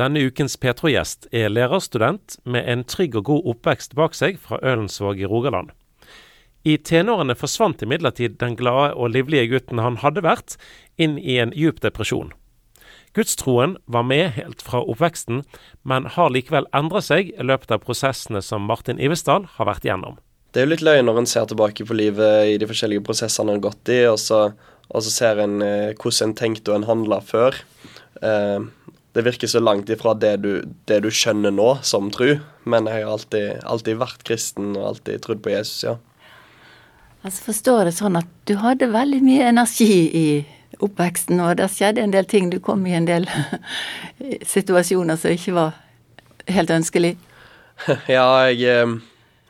Denne ukens Petro-gjest er lærerstudent med en trygg og god oppvekst bak seg fra Ølensvåg i Rogaland. I tenårene forsvant imidlertid den glade og livlige gutten han hadde vært, inn i en djup depresjon. Gudstroen var med helt fra oppveksten, men har likevel endret seg i løpet av prosessene som Martin Ivesdal har vært gjennom. Det er jo litt løye når en ser tilbake på livet i de forskjellige prosessene en har gått i, og så, og så ser en eh, hvordan en tenkte og en handla før. Eh, det virker så langt ifra det du, det du skjønner nå som tru, men jeg har alltid, alltid, vært kristen og alltid trodd på Jesus, ja. Altså Forstår det sånn at du hadde veldig mye energi i oppveksten, og det skjedde en del ting. Du kom i en del situasjoner som ikke var helt ønskelig. ja, jeg, eh,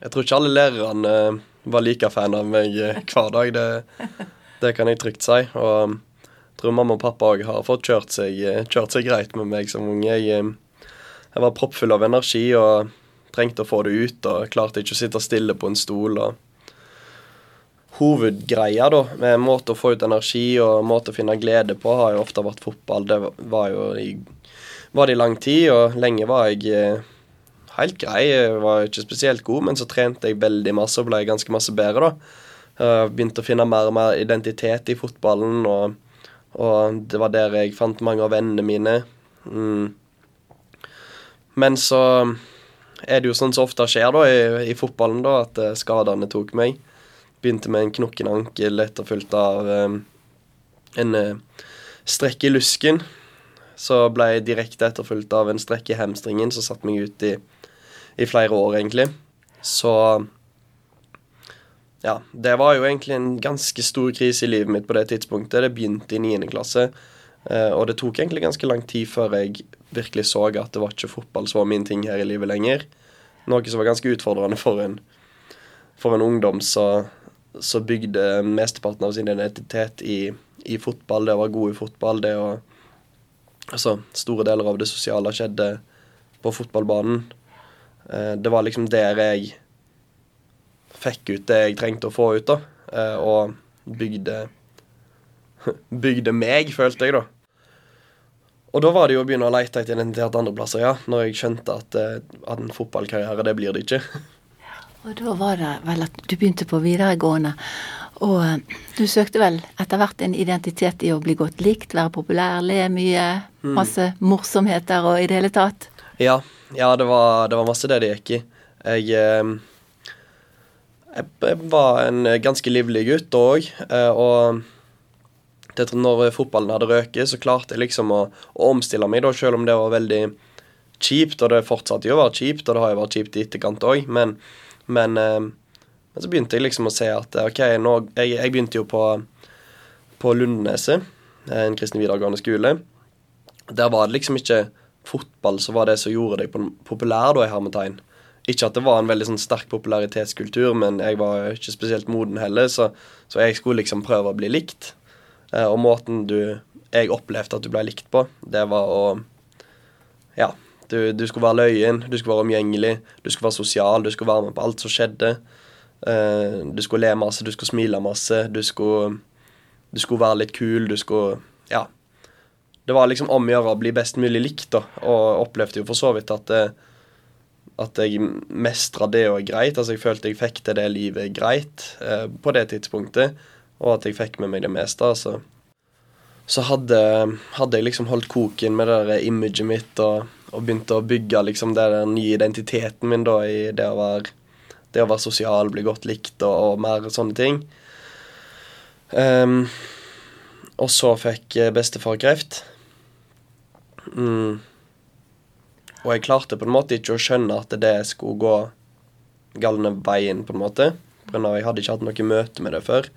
jeg tror ikke alle lærerne eh, var like fan av meg eh, hver dag. Det, det kan jeg trygt si. Og tror mamma og pappa òg har fått kjørt seg, eh, kjørt seg, greit med meg som unge. Jeg, eh, jeg, var proppfull av energi og trengte å få det ut, og klarte ikke å sitte stille på en stol. og Hovedgreia da, med måte å få ut energi og måte å finne glede på, har jo ofte vært fotball. Det var jo i, var det i lang tid, og lenge var jeg eh, helt grei. Jeg var ikke spesielt god, men så trente jeg veldig masse og ble ganske masse bedre, da. Begynte å finne mer og mer identitet i fotballen. og og det var der jeg fant mange av vennene mine. Mm. Men så er det jo sånn som ofte skjer da i, i fotballen, da, at uh, skadene tok meg. Begynte med en knokken ankel etterfulgt av um, en uh, strekk i lusken. Så ble jeg direkte etterfulgt av en strekk i hamstringen som satte meg ut i, i flere år, egentlig. Så ja, det var jo egentlig en ganske stor krise i livet mitt på det tidspunktet. Det begynte i 9. klasse, eh, og det tok egentlig ganske lang tid før jeg virkelig så at det var ikke fotball som var min ting her i livet lenger. Noe som var ganske utfordrende for en, for en ungdom som bygde mesteparten av sin identitet i, i, fotball. Det å være god i fotball, det å Altså, store deler av det sosiale skjedde på fotballbanen. Eh, det var liksom der jeg fikk ut det jeg trengte å få ut, da. Eh, og bygde Bygde meg, følte jeg, da. Og da var det jo å begynne å lete etter identitet andre plasser, ja. Når jeg skjønte at, eh, at en fotballkarriere, det blir det ikke. Og da var det vel at du begynte på videregående. Og eh, du søkte vel etter hvert en identitet i å bli godt likt, være populær, le mye, mm. masse morsomheter og i det hele tatt? Ja, ja det, var, det var masse det det gikk i. Jeg jeg var en ganske livlig gutt òg, eh, og når fotballen hadde røket, så klarte jeg liksom å, omstille meg, da, selv om det var veldig kjipt, og det fortsatte jo å være kjipt, og det har jo vært kjipt i etterkant òg, men, men, eh, men, så begynte jeg liksom å se at OK, nå, jeg, jeg begynte jo på, på Lundneset, en kristen videregående skole. Der var det liksom ikke fotball som var det som gjorde deg populær, da, i hermetegn. Ikke at det var en veldig sånn sterk popularitetskultur, men jeg var ikke spesielt moden heller, så, så jeg skulle liksom prøve å bli likt. Eh, og måten du jeg opplevde at du ble likt på, det var å Ja, du, du skulle være løyen, du skulle være omgjengelig, du skulle være sosial, du skulle være med på alt som skjedde. Eh, du skulle le masse, du skulle smile masse, du skulle, du skulle være litt kul, du skulle Ja. Det var liksom om å gjøre å bli best mulig likt, da, og opplevde jo for så vidt at eh, at jeg mestra det og greit. Altså jeg følte jeg fikk til det livet greit eh, på det tidspunktet, og at jeg fikk med meg det meste. altså. Så hadde, hadde jeg liksom holdt koken med det der imaget mitt og, og begynte å bygge liksom den nye identiteten min da i det å være, det å være sosial, bli godt likt og, og mer sånne ting. Um, og så fikk bestefar kreft. Mm. Og jeg klarte på en måte ikke å skjønne at det skulle gå galne veien, på en måte. For jeg hadde ikke hatt noe møte med det før.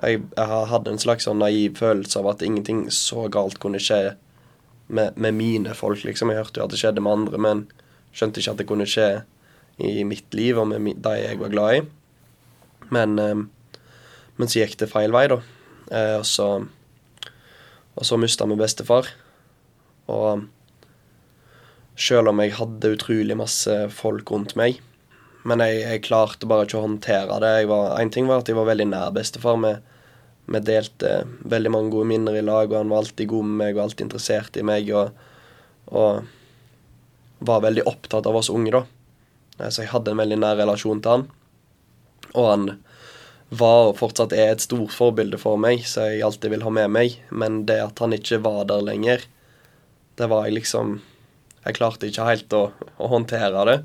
Jeg, jeg hadde en slags sånn naiv følelse av at ingenting så galt kunne skje med, med, mine folk, liksom. Jeg hørte jo at det skjedde med andre, men skjønte ikke at det kunne skje i mitt liv og med de jeg var glad i. Men, eh, men så gikk det feil vei, da. Eh, og så, og så mista vi bestefar. Og selv om jeg hadde utrolig masse folk rundt meg. Men jeg, jeg klarte bare ikke å håndtere det. Var, en ting var at jeg var veldig nær bestefar. Vi, delte veldig mange gode minner i lag, og han var alltid god med meg og alltid interessert i meg. Og, og var veldig opptatt av oss unge, da. Eh, Så jeg hadde en veldig nær relasjon til han. Og han var og fortsatt er et stort forbilde for meg, så jeg alltid vil ha med meg. Men det at han ikke var der lenger, det var jeg liksom Jeg klarte ikke helt å, å håndtere det.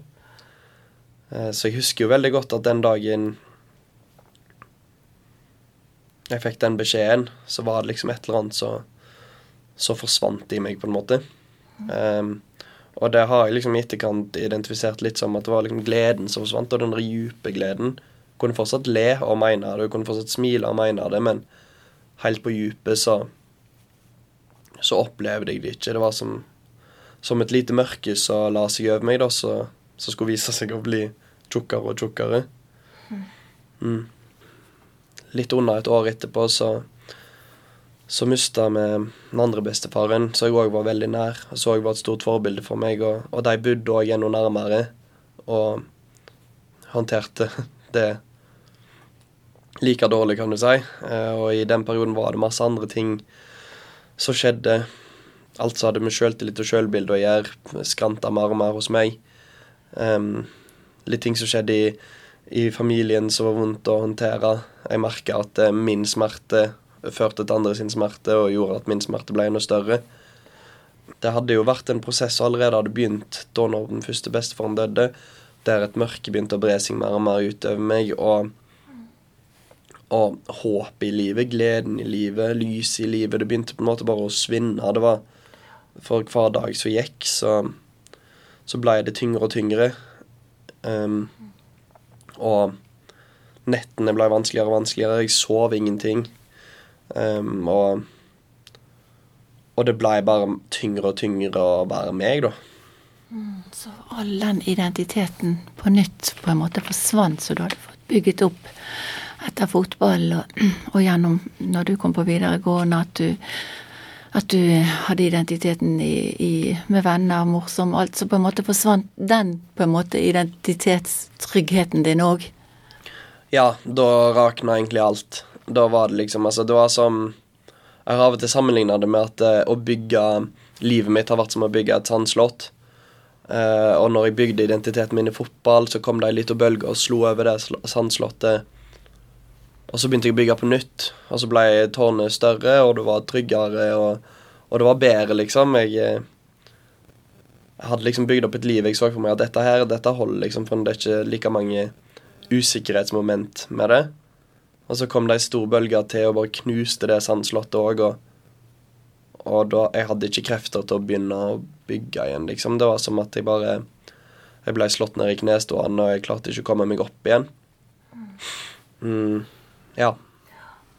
Eh, Så jeg husker jo veldig godt at den dagen jeg fikk den beskjeden, så var det liksom et eller annet så, så forsvant i meg, på en måte. Um, og det har jeg liksom i etterkant identifisert litt som at det var liksom gleden som forsvant, og den dype gleden. Jeg Kunne fortsatt le og mene det, jeg kunne fortsatt smile og mene det, men helt på dypet så så opplevde jeg det ikke. Det var som, som et lite mørke som la seg over meg, da, så, så skulle vise seg å bli tjukkere og tjukkere. Mm. Litt under et år etterpå så så mista vi den andre bestefaren, som jeg òg var veldig nær, og så var et stort forbilde for meg. Og, og de bodde òg enda nærmere, og håndterte det like dårlig, kan du si. Eh, Og i den perioden var det masse andre ting som skjedde. Alt som hadde med sjøltillit og sjølbilde å gjøre, skranta mer og mer hos meg. Um, litt ting som skjedde i, i familien som var vondt å håndtere. Jeg merka at eh, min smerte førte til andre sin smerte og gjorde at min smerte ble enda større. Det hadde jo vært en prosess allerede hadde begynt da når den første bestefaren døde, der et mørke begynte å bre seg mer og mer utover meg, og, og håpet i livet, gleden i livet, lyset i livet, det begynte på en måte bare å svinne. Det var For hver dag som gikk, så, så ble det tyngre og tyngre. Um, og nettene ble vanskeligere og vanskeligere. Jeg sov ingenting. Um, og, og det ble bare tyngre og tyngre å være meg, da. Så all den identiteten på nytt på en måte forsvant, så du hadde fått bygget opp etter fotball og, og gjennom når du kom på videregående, at du, at du hadde identiteten i, i, med venner, morsom, alt. Så på en måte forsvant den på en måte identitetstryggheten din òg. Ja, da rakna egentlig alt. Da var det liksom Altså, det var som Jeg har av og til sammenligna det med at eh, å bygge livet mitt har vært som å bygge et sandslott. Eh, og når jeg bygde identiteten min i fotball, så kom det ei lita bølge og slo over det sl- sandslottet. Og så begynte jeg å bygge på nytt, og så ble tårnet større, og det var tryggere, og, og det var bedre, liksom. Jeg, eh, jeg hadde liksom bygd opp et liv jeg så for meg at dette her, dette holder, liksom, for det er ikke like mange usikkerhetsmoment med det. Og så kom det ei stor bølge til og bare knuste det sandslottet òg, og, og da Jeg hadde ikke krefter til å begynne å bygge igjen, liksom. Det var som at jeg bare Jeg ble slått ned i knestående, og jeg klarte ikke å komme meg opp igjen. Mm, ja.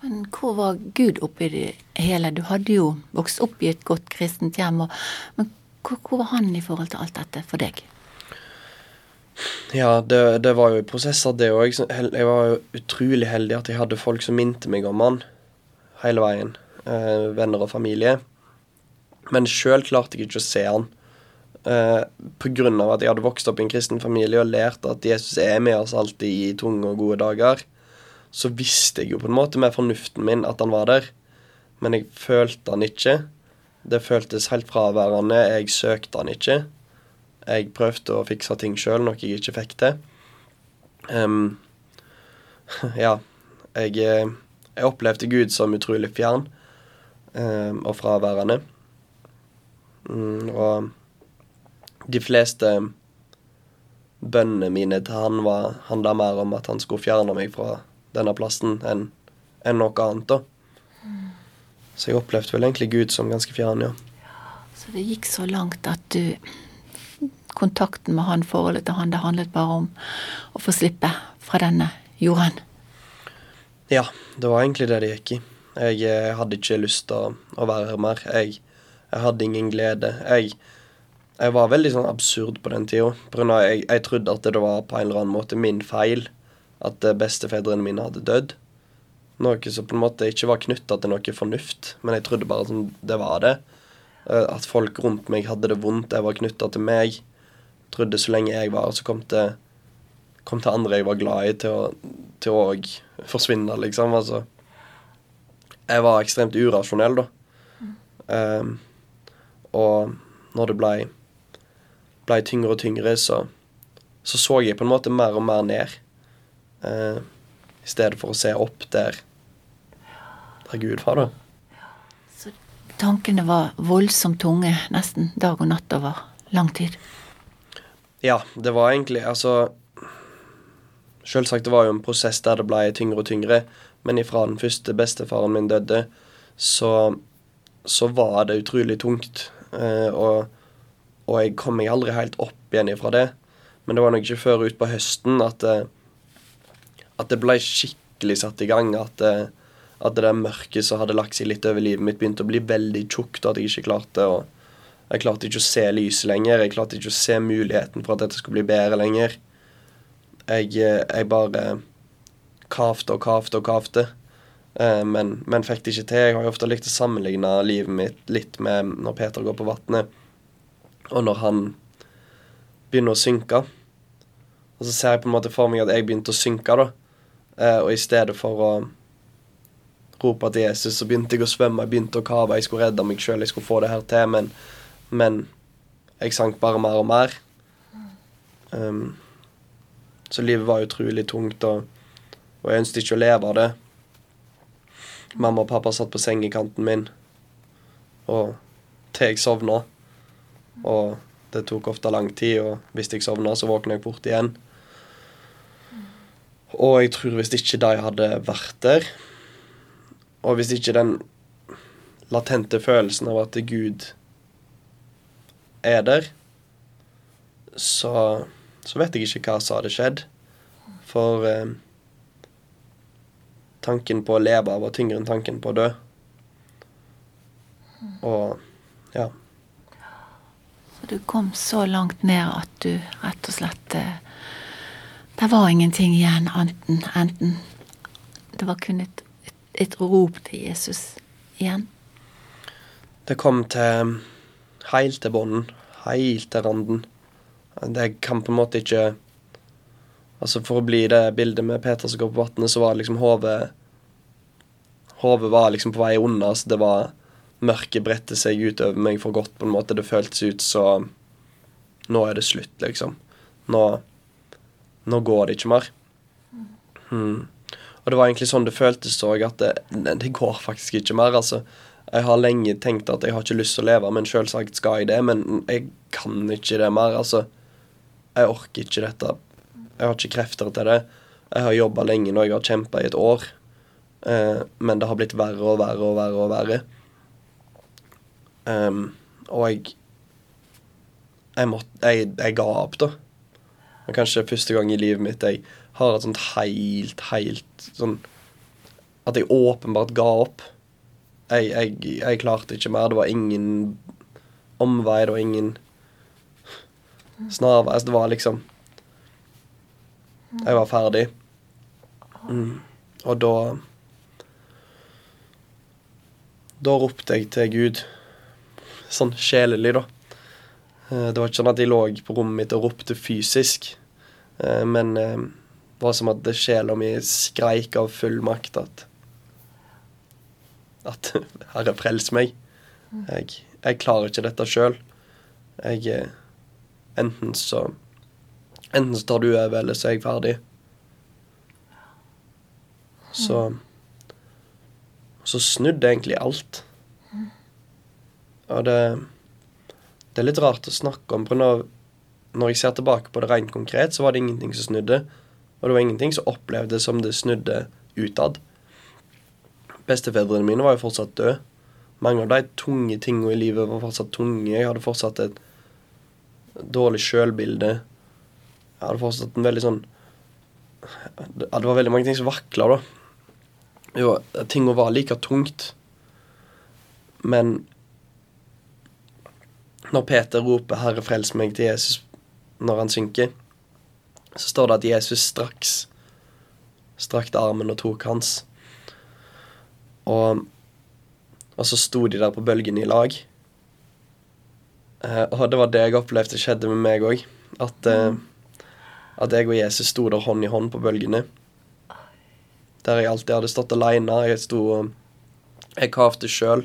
Men hvor var Gud oppi det hele? Du hadde jo vokst opp i et godt kristent hjem, og, men hvor, hvor var han i forhold til alt dette for deg? Ja, det, det var jo prosesser, det òg. Jeg var jo utrolig heldig at jeg hadde folk som minte meg om han hele veien. Eh, venner og familie. Men sjøl klarte jeg ikke å se han. Eh, av at jeg hadde vokst opp i en kristen familie og lært at Jesus er med oss alltid i tunge og gode dager, så visste jeg jo på en måte med fornuften min at han var der. Men jeg følte han ikke. Det føltes helt fraværende. Jeg søkte han ikke. Jeg prøvde å fikse ting sjøl, noe jeg ikke fikk til. Um, ja, jeg, eh, jeg opplevde Gud som utrolig fjern um, og fraværende. Um, og de fleste bønnene mine til han var handla mer om at han skulle fjerne meg fra denne plassen enn en noe annet, da. Så jeg opplevde vel egentlig Gud som ganske fjern, ja. Så det gikk så langt at du Kontakten med han, forholdet til han, det handlet bare om å få slippe fra denne jorden. Ja, det var egentlig det det gikk i. Jeg eh, hadde ikke lyst til å, å være her mer. Jeg, jeg hadde ingen glede. Jeg, jeg var veldig sånn absurd på den tida. Jeg, jeg trodde at det var på en eller annen måte min feil at eh, bestefedrene mine hadde dødd. Noe som på en måte ikke var knytta til noe fornuft, men jeg trodde bare at det var det. Eh, At folk rundt meg hadde det vondt, jeg var knytta til meg. Jeg Trodde så lenge jeg var, så kom det kom til andre jeg var glad i, til å òg forsvinne, liksom. Altså Jeg var ekstremt urasjonell, da. Um, og når det blei ble tyngre og tyngre, så, så så jeg på en måte mer og mer ned. Eh, I stedet for å se opp der, der Gud var, da. Så tankene var voldsomt tunge nesten dag og natt over lang tid? Ja, det var egentlig Altså Selvsagt, det var jo en prosess der det ble tyngre og tyngre, men ifra den første bestefaren min døde, så, så var det utrolig tungt. Eh, og, og, jeg kom meg aldri helt opp igjen ifra det. Men det var nok ikke før utpå høsten at, eh, at det ble skikkelig satt i gang. At, eh, at det der mørket som hadde lagt seg litt over livet mitt, begynte å bli veldig tjukt, at jeg ikke klarte å jeg klarte ikke å se lyset lenger. Jeg klarte ikke å se muligheten for at dette skulle bli bedre lenger. Jeg, eh, jeg bare kavte og kavte og kavte. Eh, men, men, fikk det ikke til. Jeg har jo ofte likt å sammenligne livet mitt litt med når Peter går på vannet, og når han begynner å synke. Og så ser jeg på en måte for meg at jeg begynte å synke, da. Eh, og i stedet for å rope til Jesus, så begynte jeg å svømme, jeg begynte å kave. Jeg skulle redde meg sjøl, jeg skulle få det her til. Men men jeg sank bare mer og mer. Um, så livet var utrolig tungt, og, og jeg ønsket ikke å leve av det. Mamma og pappa satt på sengekanten min og til jeg sovna. Og det tok ofte lang tid, og hvis jeg sovna, så våkna jeg fort igjen. Og jeg tror hvis ikke de hadde vært der, og hvis ikke den latente følelsen av at Gud er der, så, så vet jeg ikke hva som hadde skjedd. For eh, tanken på å leve var tyngre enn tanken på å dø. Og ja. Så du kom så langt ned at du rett og slett eh, Det var ingenting igjen enten, enten Det var kun et, et, et rop til Jesus igjen. Det kom til helt til bunnen. Helt til randen. Det kan på en måte ikke Altså For å bli det bildet med Peter som går på vannet, så var det liksom hodet Hodet var liksom på vei unna. Så det var Mørket bredte seg utover meg for godt, på en måte. Det føltes ut så Nå er det slutt, liksom. Nå Nå går det ikke mer. Hmm. Og det var egentlig sånn det føltes òg, at det, det, går faktisk ikke mer. altså jeg har lenge tenkt at jeg har ikke lyst til å leve, men selvsagt skal jeg det. Men jeg kan ikke det mer. Altså, jeg orker ikke dette. Jeg har ikke krefter til det. Jeg har jobba lenge nå, jeg har kjempa i et år. Eh, men det har blitt verre og verre og verre og verre. Um, og jeg jeg, måtte, jeg jeg ga opp, da. Og kanskje første gang i livet mitt jeg har et sånt helt, helt sånn At jeg åpenbart ga opp jeg, jeg, jeg, klarte ikke mer. Det var ingen omvei, det var ingen snarvei. Altså, det var liksom Jeg var ferdig. Mm. Og da Da ropte jeg til Gud, sånn sjelelig, da. Eh, det var ikke sånn at jeg lå på rommet mitt og ropte fysisk, eh, men eh, det var som at sjela mi skreik av full makt at at Herre, frels meg. Jeg, jeg klarer ikke dette sjøl. Jeg Enten så Enten så tar du over, eller så er jeg ferdig. Så Så snudde egentlig alt. Og det Det er litt rart å snakke om, for når, når jeg ser tilbake på det rent konkret, så var det ingenting som snudde. Og det var ingenting som opplevdes som det snudde utad. Bestefedrene mine var jo fortsatt døde. Mange av de tunge tingene i livet var fortsatt tunge. Jeg hadde fortsatt et dårlig sjølbilde. Jeg hadde fortsatt en veldig sånn Det var veldig mange ting som vakla, da. Jo, tinga var like tungt. Men når Peter roper 'Herre, frels meg' til Jesus når han synker, så står det at Jesus straks strakte armen og tok hans. Og, og så sto de der på bølgen i lag. Eh, og det var det jeg opplevde skjedde med meg òg. At, eh, at jeg og Jesus sto der hånd i hånd på bølgene. Der jeg alltid hadde stått aleine. Jeg sto og Jeg kavte sjøl.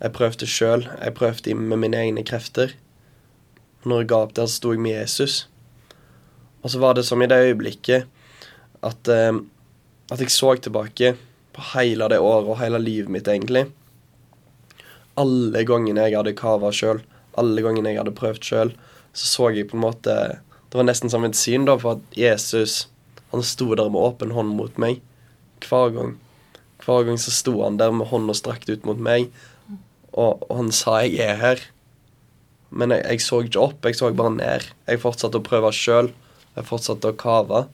Jeg prøvde sjøl. Jeg prøvde med mine egne krefter. Når jeg ga opp der, så sto jeg med Jesus. Og så var det som i det øyeblikket at, eh, at jeg så tilbake på hele det året og hele livet mitt, egentlig. Alle gangene jeg hadde kava sjøl, alle gangene jeg hadde prøvd sjøl, så så jeg på en måte Det var nesten som et syn da, for at Jesus han sto der med åpen hånd mot meg hver gang. Hver gang så sto han der med hånda strakt ut mot meg, og, og han sa 'jeg er her'. Men jeg, jeg, så ikke opp, jeg så bare ned. Jeg fortsatte å prøve sjøl. Jeg fortsatte å kave.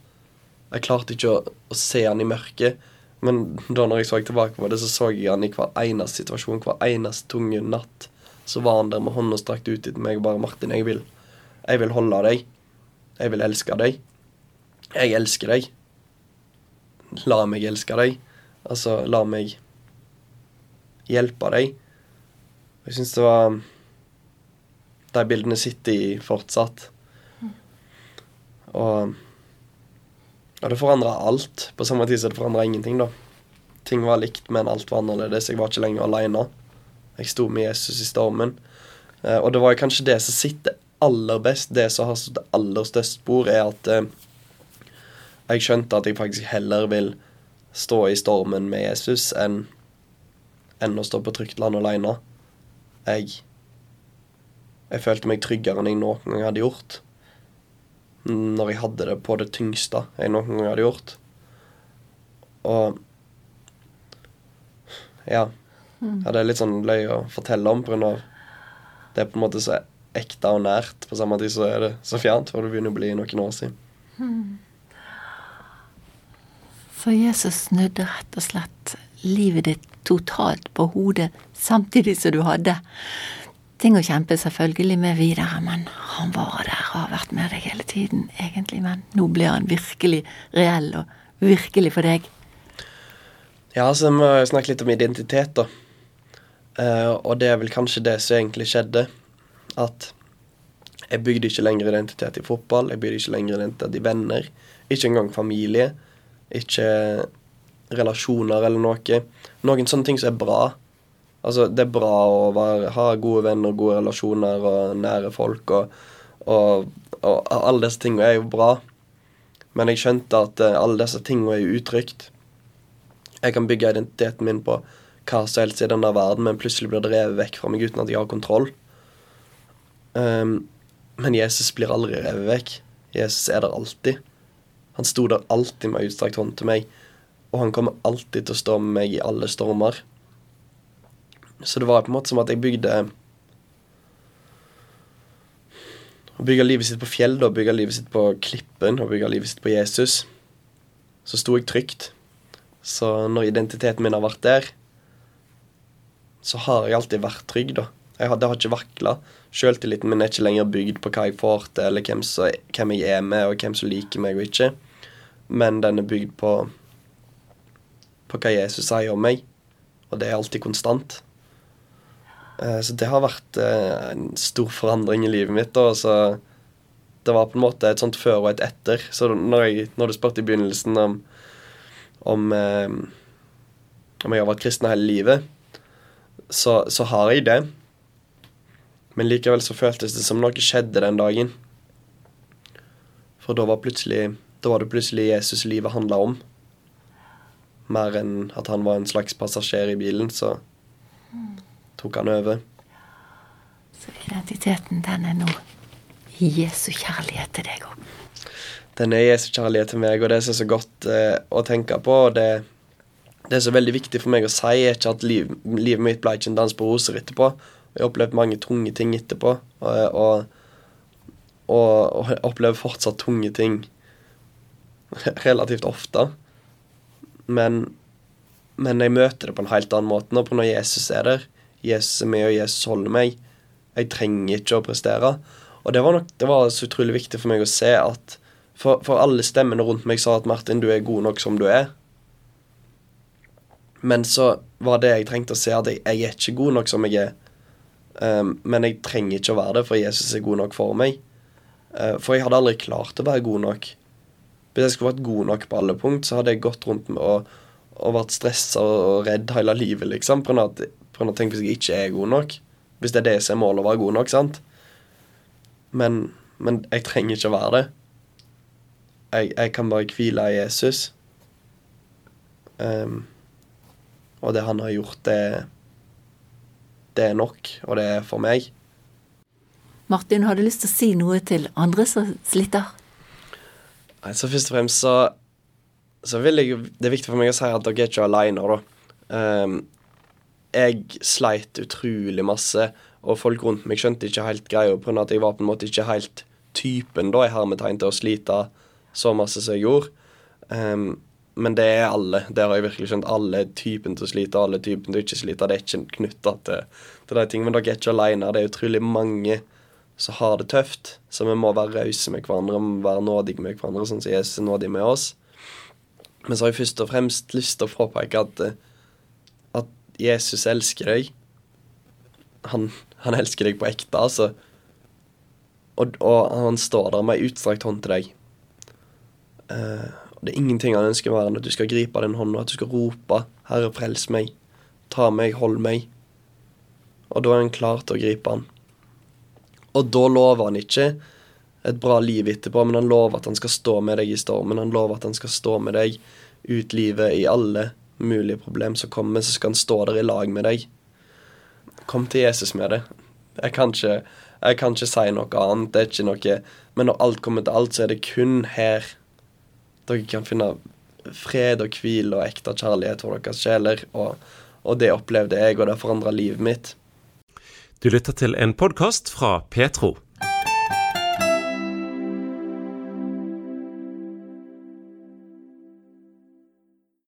Jeg klarte ikke å, å, se han i mørket. Men da når jeg så tilbake på det, så så jeg han i hver eneste situasjon, hver eneste tunge natt. Så var han der med hånda strakt ut til meg og bare 'Martin, jeg vil, jeg vil holde deg. Jeg vil elske deg. Jeg elsker deg. La meg elske deg. Altså, la meg hjelpe deg. Jeg syns det var De bildene sitter i fortsatt. Og, og det forandra alt. På samme tid som det forandra ingenting, da. Ting var likt, men alt var annerledes. Jeg var ikke lenger aleine. Jeg sto med Jesus i stormen. Eh, og det var kanskje det som sitter aller best, det som har stått aller størst spor, er at eh, jeg skjønte at jeg faktisk heller vil stå i stormen med Jesus enn, enn å stå på trygt land aleine. Jeg, jeg følte meg tryggere enn jeg noen gang hadde gjort. Når jeg hadde det på det tyngste jeg noen gang hadde gjort. Og ja. ja. Det er litt sånn løye å fortelle om, pga. det er på en måte så ekte og nært. På samme tid så er det så fjernt, for det begynner å bli noen år siden. Hmm. Så Jesus snudde rett og slett livet ditt totalt på hodet samtidig som du hadde ting å kjempe selvfølgelig med videre, men han var der og har vært med deg hele tiden, egentlig. Men nå blir han virkelig reell og virkelig for deg. Ja, så må snakke litt om identitet, da. Uh, og det er vel kanskje det som egentlig skjedde. At jeg bygde ikke lenger identitet i fotball, jeg bygde ikke lenger identitet i venner. Ikke engang familie. Ikke relasjoner eller noe. Noen sånne ting som er bra. Altså, det er bra å være, ha gode venner, gode relasjoner og nære folk. Og, og, og, alle disse tingene er jo bra. Men jeg skjønte at uh, alle disse tingene er utrygt. Jeg kan bygge identiteten min på hva som helst i denne verden, men plutselig blir det revet vekk fra meg uten at jeg har kontroll. Um, men Jesus blir aldri revet vekk. Jesus er der alltid. Han sto der alltid med utstrakt hånd til meg, og han kommer alltid til å stå med meg i alle stormer. Så det var på en måte som at jeg bygde Å bygge livet sitt på fjell, da, bygge livet sitt på klippen og bygge livet sitt på Jesus. Så sto jeg trygt. Så når identiteten min har vært der, så har jeg alltid vært trygg, da. Jeg har, det har ikke vakla. Sjøltilliten min er ikke lenger bygd på hva jeg får til, eller hvem, så, hvem, jeg er med, og hvem som liker meg og ikke. Men den er bygd på på hva Jesus sier om meg, og det er alltid konstant. Eh, så det har vært eh, en stor forandring i livet mitt. Og så det var på en måte et sånt før og et etter. Så når, jeg, når du spurte i begynnelsen om, om, eh, om jeg har vært kristen hele livet, så, så, har jeg det. Men likevel så føltes det som noe skjedde den dagen. For da var, da var det plutselig Jesus livet handla om. Mer enn at han var en slags passasjer i bilen, så tok han over. Så identiteten, den er nå Jesu kjærlighet til deg òg? Den er Jesu kjærlighet til meg, og det som er så godt eh, å tenke på. og det det er så veldig viktig for meg å si, er ikke at liv, livet mitt ble ikke en dans på roser etterpå. Jeg har opplevd mange tunge ting etterpå, og, og, og, og opplever fortsatt tunge ting relativt ofte. Men, men jeg møter det på en helt annen måte nå, på når Jesus er der. Jesus er med, og Jesus holder meg. Jeg trenger ikke å prestere. Og det var, nok, det var så utrolig viktig for meg å se at for, for alle stemmene rundt meg sa at Martin, du er god nok som du er. Men så var det jeg trengte å se, at jeg, jeg er ikke god nok som jeg er. Um, men jeg trenger ikke å være det, for Jesus er god nok for meg. Uh, for jeg hadde aldri klart å være god nok. Hvis jeg skulle vært god nok på alle punkt, så hadde jeg gått rundt med og, og vært stressa og redd hele livet, liksom. På grunn av at hvis jeg ikke er god nok. Hvis det er det som er målet, å være god nok, sant. Men, men jeg trenger ikke å være det. Jeg, jeg kan bare hvile i Jesus. Um, og det han har gjort, det, det er nok, og det er for meg. Martin, har du lyst til å si noe til andre som sliter? Nei, så først og fremst så, så vil jeg Det er viktig for meg å si at dere er ikke alene, da. Um, jeg sleit utrolig masse, og folk rundt meg skjønte ikke helt greia pga. at jeg var på en måte ikke helt typen da i hermetegn til å slite så masse som jeg gjorde. Um, men det er alle. Det har jeg virkelig skjønt. Alle typen til å slite, alle typen til å ikke slite. Det er ikke knytta til, til de tingene. Men dere er ikke alene. Det er utrolig mange som har det tøft. Så vi må være rause med hverandre, vi må være nådige med hverandre, sånn som Jesus er nådig med oss. Men så har jeg først og fremst lyst til å påpeke at, at Jesus elsker deg. Han, han, elsker deg på ekte, altså. Og, og han står der med ei utstrakt hånd til deg. Uh, det er ingenting han ønsker mer enn at du skal gripe den hånda, at du skal rope 'Herre, frels meg', 'ta meg, hold meg'. Og da er han klar til å gripe han. Og da lover han ikke et bra liv etterpå, men han lover at han skal stå med deg i stormen. Han lover at han skal stå med deg ut livet i alle mulige problem som kommer, så skal han stå der i lag med deg. Kom til Jesus med det. Jeg kan ikke, jeg kan ikke si noe annet. Det er ikke noe Men når alt kommer til alt, så er det kun her dere kan finne fred og hvile og ekte kjærlighet for deres sjeler. Og, og det opplevde jeg, og det forandra livet mitt. Du lytter til en podkast fra Petro.